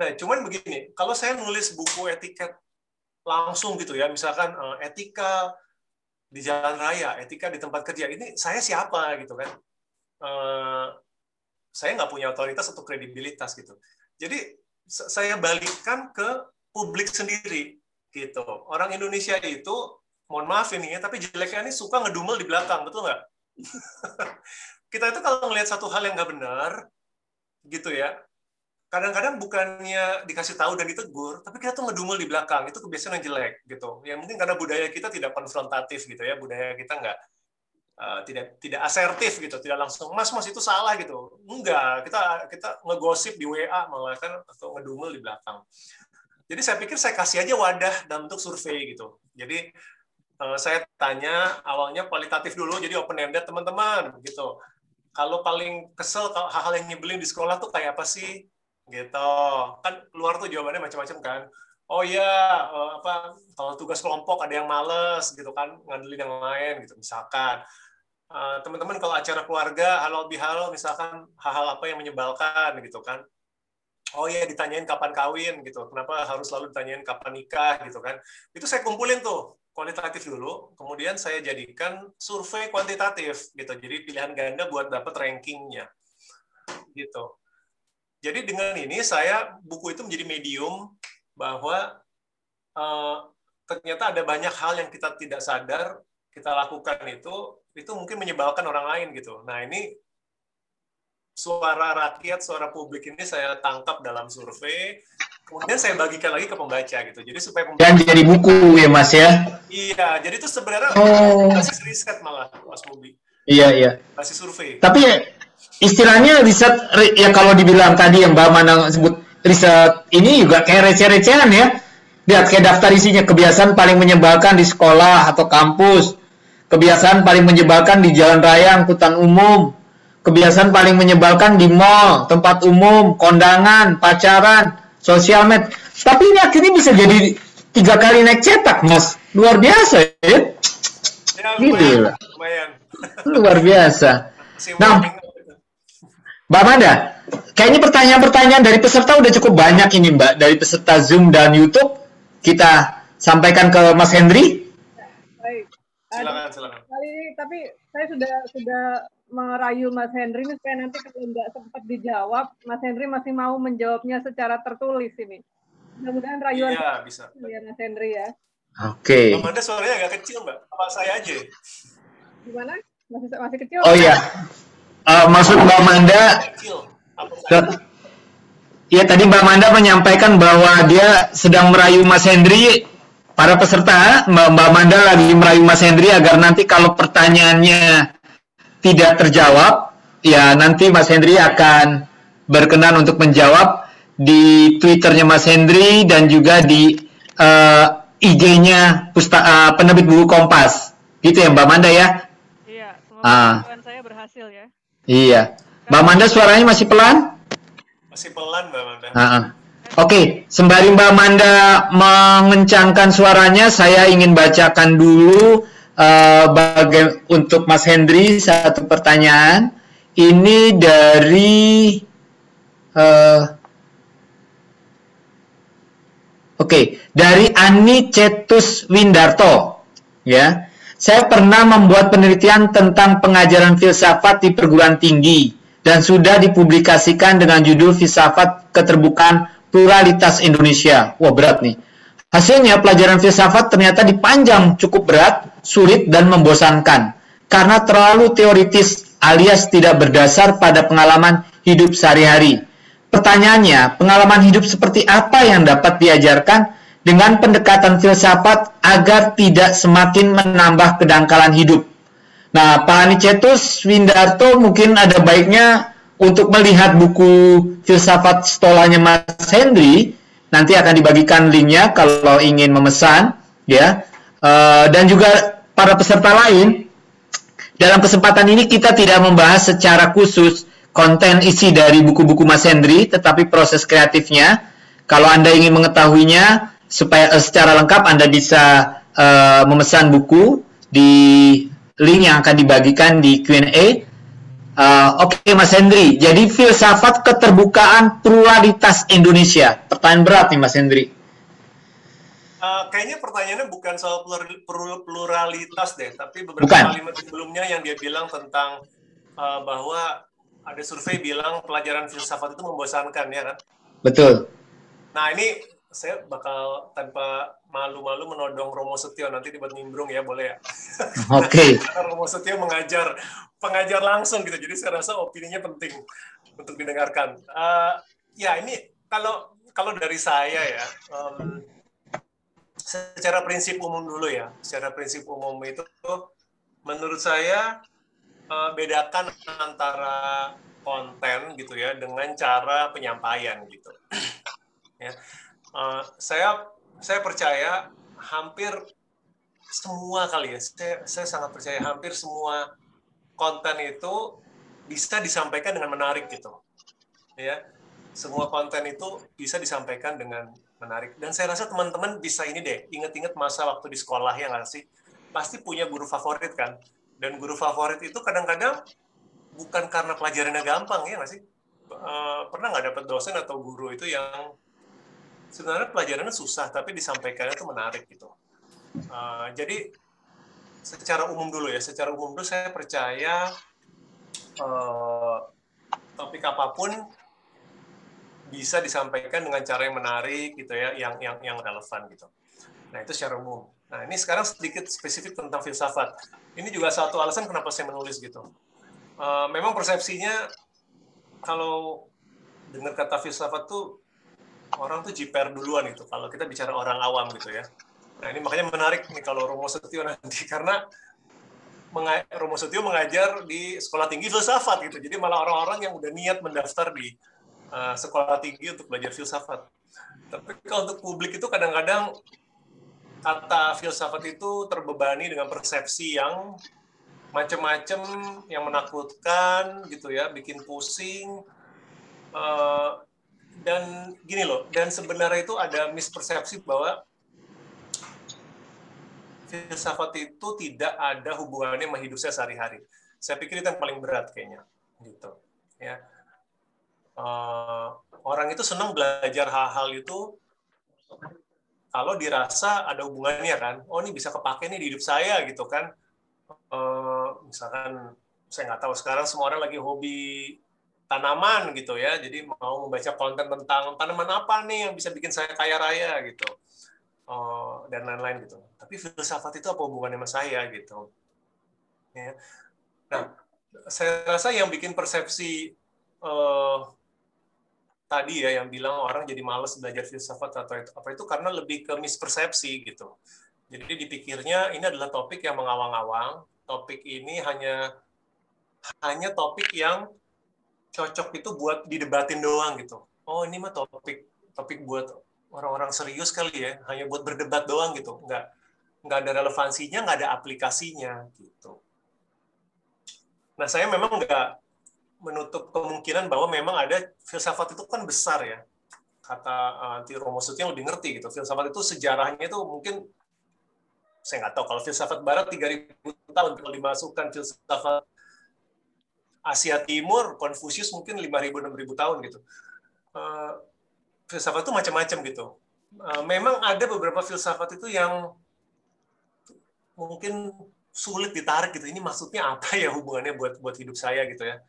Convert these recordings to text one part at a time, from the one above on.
Nah, cuman begini, kalau saya nulis buku etiket langsung gitu ya, misalkan uh, etika di jalan raya, etika di tempat kerja, ini saya siapa gitu kan? Uh, saya nggak punya otoritas atau kredibilitas gitu. Jadi saya balikkan ke publik sendiri gitu. Orang Indonesia itu, mohon maaf ini ya, tapi jeleknya ini suka ngedumel di belakang, betul nggak? Kita itu kalau ngelihat satu hal yang nggak benar, gitu ya, kadang-kadang bukannya dikasih tahu dan ditegur, tapi kita tuh ngedumel di belakang. Itu kebiasaan yang jelek gitu. Ya mungkin karena budaya kita tidak konfrontatif gitu ya, budaya kita nggak uh, tidak tidak asertif gitu, tidak langsung mas mas itu salah gitu. Enggak, kita kita ngegosip di WA malah kan atau ngedumel di belakang. Jadi saya pikir saya kasih aja wadah dalam bentuk survei gitu. Jadi uh, saya tanya awalnya kualitatif dulu, jadi open ended teman-teman gitu. Kalau paling kesel hal-hal yang nyebelin di sekolah tuh kayak apa sih? Gitu. Kan keluar tuh jawabannya macam-macam kan. Oh iya uh, apa kalau tugas kelompok ada yang males gitu kan ngandelin yang lain gitu misalkan. Uh, teman-teman kalau acara keluarga halal bihalal misalkan hal-hal apa yang menyebalkan gitu kan. Oh iya ditanyain kapan kawin gitu. Kenapa harus selalu ditanyain kapan nikah gitu kan. Itu saya kumpulin tuh kualitatif dulu kemudian saya jadikan survei kuantitatif gitu. Jadi pilihan ganda buat dapat rankingnya gitu jadi dengan ini saya buku itu menjadi medium bahwa uh, ternyata ada banyak hal yang kita tidak sadar kita lakukan itu itu mungkin menyebalkan orang lain gitu. Nah ini suara rakyat, suara publik ini saya tangkap dalam survei, kemudian saya bagikan lagi ke pembaca gitu. Jadi supaya pembaca dan jadi buku ya Mas ya? Iya, jadi itu sebenarnya oh. basis riset malah Mas Mubi. Iya iya. Basis survei. Tapi istilahnya riset ya kalau dibilang tadi yang Mbak Mana sebut riset ini juga kayak receh-recehan ya. Lihat kayak daftar isinya kebiasaan paling menyebalkan di sekolah atau kampus, kebiasaan paling menyebalkan di jalan raya angkutan umum, kebiasaan paling menyebalkan di mall, tempat umum, kondangan, pacaran, sosial med. Tapi ini akhirnya bisa jadi tiga kali naik cetak, Mas. Luar biasa ya. ya gitu. Lumayan. Luar biasa. Nah, Mbak Manda, kayaknya pertanyaan-pertanyaan dari peserta udah cukup banyak ini Mbak, dari peserta Zoom dan YouTube. Kita sampaikan ke Mas Hendri. baik. Silakan, silakan. Kali ini, tapi saya sudah sudah merayu Mas Hendri ini supaya nanti kalau nggak sempat dijawab, Mas Hendri masih mau menjawabnya secara tertulis ini. Mudah-mudahan rayuan iya, bisa. ya Mas Hendri ya. Oke. Okay. Mbak Manda suaranya agak kecil Mbak, apa saya aja? Gimana? Masih masih kecil? Oh iya uh, maksud Mbak Manda Ya tadi Mbak Manda menyampaikan bahwa dia sedang merayu Mas Hendri. Para peserta Mbak, Mbak Manda lagi merayu Mas Hendri agar nanti kalau pertanyaannya tidak terjawab ya nanti Mas Hendri akan berkenan untuk menjawab di Twitternya Mas Hendri dan juga di uh, IG-nya uh, penerbit buku Kompas. Gitu ya Mbak Manda ya? Iya semoga uh. saya berhasil ya Iya. Mbak Manda suaranya masih pelan? Masih pelan Mbak Manda. Uh -uh. Oke, okay. sembari Mbak Manda mengencangkan suaranya, saya ingin bacakan dulu uh, baga- untuk Mas Hendri satu pertanyaan. Ini dari uh, Oke, okay. dari Ani Cetus Windarto, ya. Saya pernah membuat penelitian tentang pengajaran filsafat di perguruan tinggi dan sudah dipublikasikan dengan judul Filsafat Keterbukaan Pluralitas Indonesia. Wah, berat nih. Hasilnya pelajaran filsafat ternyata dipanjang cukup berat, sulit dan membosankan karena terlalu teoritis alias tidak berdasar pada pengalaman hidup sehari-hari. Pertanyaannya, pengalaman hidup seperti apa yang dapat diajarkan dengan pendekatan filsafat agar tidak semakin menambah kedangkalan hidup. Nah, Pak Anicetus Windarto mungkin ada baiknya untuk melihat buku filsafat stolanya Mas Hendri, nanti akan dibagikan linknya kalau ingin memesan, ya. Uh, dan juga para peserta lain, dalam kesempatan ini kita tidak membahas secara khusus konten isi dari buku-buku Mas Hendri, tetapi proses kreatifnya. Kalau Anda ingin mengetahuinya, supaya uh, secara lengkap Anda bisa uh, memesan buku di link yang akan dibagikan di Q&A. Uh, Uh, Oke okay, Mas Hendri, jadi filsafat keterbukaan pluralitas Indonesia. Pertanyaan berat nih Mas Hendri. Uh, kayaknya pertanyaannya bukan soal pluralitas deh, tapi beberapa bukan. kalimat sebelumnya yang dia bilang tentang uh, bahwa ada survei bilang pelajaran filsafat itu membosankan ya kan? Betul. Nah ini saya bakal tanpa malu-malu menodong Romo Setio nanti dibuat nimbrung ya boleh ya. Oke. Okay. Romo Setio mengajar pengajar langsung gitu. Jadi saya rasa opininya penting untuk didengarkan. Uh, ya ini kalau kalau dari saya ya, um, secara prinsip umum dulu ya. Secara prinsip umum itu menurut saya uh, bedakan antara konten gitu ya dengan cara penyampaian gitu. ya. Uh, saya saya percaya hampir semua kali ya, saya, saya sangat percaya hampir semua konten itu bisa disampaikan dengan menarik gitu. Ya. Semua konten itu bisa disampaikan dengan menarik. Dan saya rasa teman-teman bisa ini deh, inget-inget masa waktu di sekolah ya nggak sih? Pasti punya guru favorit kan? Dan guru favorit itu kadang-kadang bukan karena pelajarannya gampang ya nggak sih? Uh, pernah nggak dapat dosen atau guru itu yang sebenarnya pelajarannya susah tapi disampaikannya itu menarik gitu. Uh, jadi secara umum dulu ya, secara umum dulu saya percaya uh, topik apa pun bisa disampaikan dengan cara yang menarik gitu ya, yang yang yang relevan gitu. Nah itu secara umum. Nah ini sekarang sedikit spesifik tentang filsafat. Ini juga satu alasan kenapa saya menulis gitu. Uh, memang persepsinya kalau dengar kata filsafat tuh orang tuh jiper duluan gitu. Kalau kita bicara orang awam gitu ya Nah ini makanya menarik nih kalau Romo Setio nanti karena Romo Setio mengajar di sekolah tinggi filsafat gitu. Jadi malah orang-orang yang udah niat mendaftar di uh, sekolah tinggi untuk belajar filsafat. Tapi kalau untuk publik itu kadang-kadang kata filsafat itu terbebani dengan persepsi yang macam-macam yang menakutkan gitu ya, bikin pusing. Uh, dan gini loh, dan sebenarnya itu ada mispersepsi bahwa filsafat itu tidak ada hubungannya sama hidup saya sehari-hari. Saya pikir itu yang paling berat kayaknya, gitu. Ya, uh, orang itu senang belajar hal-hal itu kalau dirasa ada hubungannya kan. Oh ini bisa kepake nih di hidup saya gitu kan. Uh, misalkan saya nggak tahu sekarang semua orang lagi hobi tanaman gitu ya. Jadi mau membaca konten tentang tanaman apa nih yang bisa bikin saya kaya raya gitu uh, dan lain-lain gitu. Tapi filsafat itu apa hubungannya sama saya gitu? Ya. Nah, saya rasa yang bikin persepsi uh, tadi ya yang bilang orang jadi males belajar filsafat atau itu, apa itu karena lebih ke mispersepsi gitu. Jadi dipikirnya ini adalah topik yang mengawang-awang, topik ini hanya hanya topik yang cocok itu buat didebatin doang gitu. Oh ini mah topik topik buat orang-orang serius kali ya. Hanya buat berdebat doang gitu. Nggak nggak ada relevansinya nggak ada aplikasinya gitu. Nah saya memang nggak menutup kemungkinan bahwa memang ada filsafat itu kan besar ya. Kata uh, Romo yang lebih ngerti gitu. Filsafat itu sejarahnya itu mungkin saya nggak tahu kalau filsafat Barat 3000 tahun kalau dimasukkan filsafat Asia Timur Konfusius mungkin 5000 6000 tahun gitu uh, filsafat itu macam-macam gitu. Eh, memang ada beberapa filsafat itu yang mungkin sulit ditarik gitu. Ini maksudnya apa ya hubungannya buat buat hidup saya gitu ya.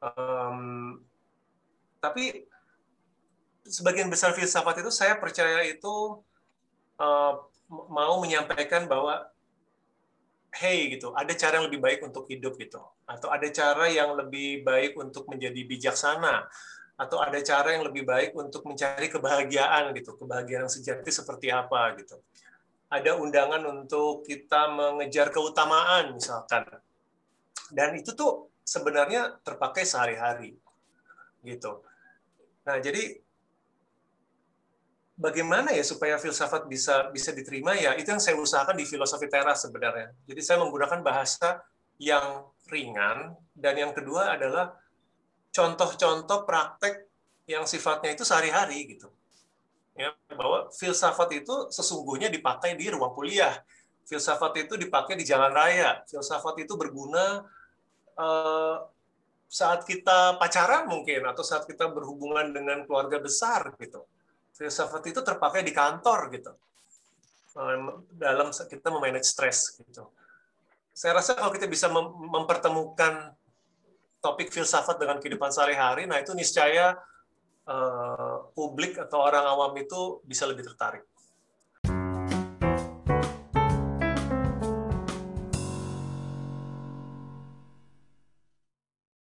Um, tapi sebagian besar filsafat itu saya percaya itu uh, mau menyampaikan bahwa hey gitu, ada cara yang lebih baik untuk hidup gitu, atau ada cara yang lebih baik untuk menjadi bijaksana, atau ada cara yang lebih baik untuk mencari kebahagiaan gitu. Kebahagiaan sejati seperti apa gitu. Ada undangan untuk kita mengejar keutamaan misalkan. Dan itu tuh sebenarnya terpakai sehari-hari gitu. Nah jadi bagaimana ya supaya filsafat bisa bisa diterima ya itu yang saya usahakan di filosofi teras sebenarnya jadi saya menggunakan bahasa yang ringan dan yang kedua adalah contoh-contoh praktek yang sifatnya itu sehari-hari gitu. Ya, bahwa filsafat itu sesungguhnya dipakai di ruang kuliah. Filsafat itu dipakai di jalan raya. Filsafat itu berguna uh, saat kita pacaran mungkin atau saat kita berhubungan dengan keluarga besar gitu. Filsafat itu terpakai di kantor gitu. Dalam kita memanage stres gitu. Saya rasa kalau kita bisa mempertemukan topik filsafat dengan kehidupan sehari-hari, nah itu niscaya uh, publik atau orang awam itu bisa lebih tertarik.